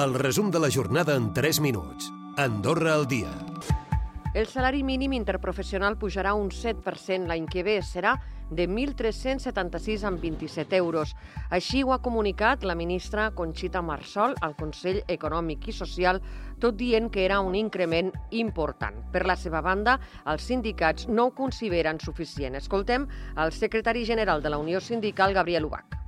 El resum de la jornada en 3 minuts. Andorra al dia. El salari mínim interprofessional pujarà un 7% l'any que ve. Serà de 1.376 amb 27 euros. Així ho ha comunicat la ministra Conxita Marsol al Consell Econòmic i Social, tot dient que era un increment important. Per la seva banda, els sindicats no ho consideren suficient. Escoltem el secretari general de la Unió Sindical, Gabriel Ubach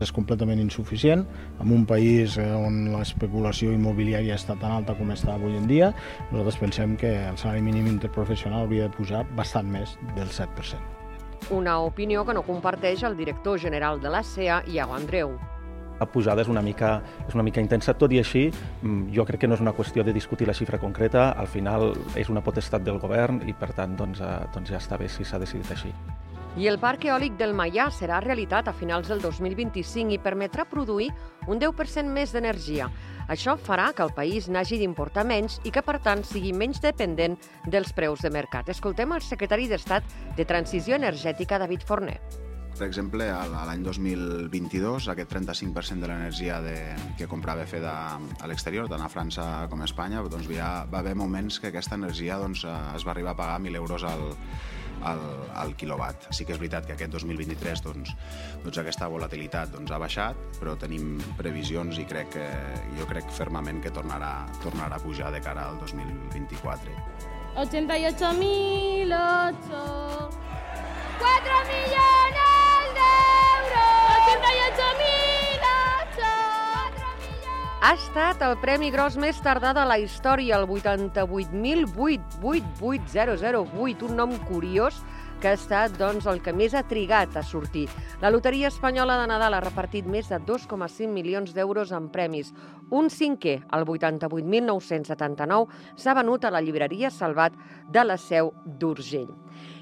és completament insuficient en un país eh, on l'especulació immobiliària està tan alta com està avui en dia. Nosaltres pensem que el salari mínim interprofessional hauria de pujar bastant més del 7%. Una opinió que no comparteix el director general de la CEA, Iago Andreu la pujada és una, mica, és una mica intensa. Tot i així, mm, jo crec que no és una qüestió de discutir la xifra concreta, al final és una potestat del govern i, per tant, doncs, eh, doncs ja està bé si s'ha decidit així. I el parc eòlic del Maià serà realitat a finals del 2025 i permetrà produir un 10% més d'energia. Això farà que el país n'hagi d'importar menys i que, per tant, sigui menys dependent dels preus de mercat. Escoltem el secretari d'Estat de Transició Energètica, David Forner. Per exemple, l'any 2022, aquest 35% de l'energia que comprava FED a, l'exterior, tant a França com a Espanya, doncs ja va haver moments que aquesta energia doncs, es va arribar a pagar 1.000 euros al, al, al quilowatt. Sí que és veritat que aquest 2023 doncs, doncs aquesta volatilitat doncs, ha baixat, però tenim previsions i crec que, jo crec fermament que tornarà, tornarà a pujar de cara al 2024. 88.008 4 millones ha estat el premi gros més tardà de la història, el 88.888.008, un nom curiós que ha estat doncs, el que més ha trigat a sortir. La Loteria Espanyola de Nadal ha repartit més de 2,5 milions d'euros en premis. Un cinquè, el 88.979, s'ha venut a la llibreria Salvat de la Seu d'Urgell.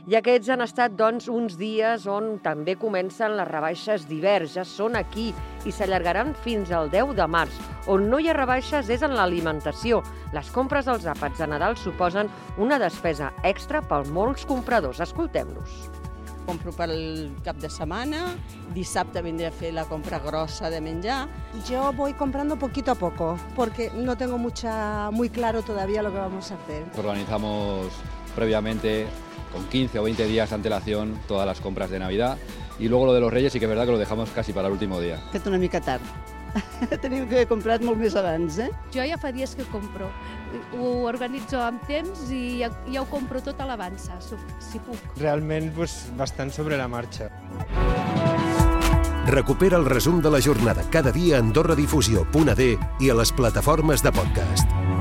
I aquests han estat, doncs, uns dies on també comencen les rebaixes d'hivern. Ja són aquí i s'allargaran fins al 10 de març. On no hi ha rebaixes és en l'alimentació. Les compres dels àpats de Nadal suposen una despesa extra per molts compradors. Escoltem-los compro pel cap de setmana, dissabte vindré a fer la compra grossa de menjar. Yo voy comprando poquito a poco, porque no tengo mucha, muy claro todavía lo que vamos a hacer. Organizamos previamente con 15 o 20 días de antelación todas las compras de Navidad. Y luego lo de los Reyes sí que es verdad que lo dejamos casi para el último día. Fet una mica tard. Tenim que haver comprat molt més abans, eh? Jo ja fa dies que compro. Ho organitzo amb temps i ja, ja ho compro tot a l'avança, si puc. Realment, pues, bastant sobre la marxa. Recupera el resum de la jornada cada dia a AndorraDifusió.d i a les plataformes de podcast.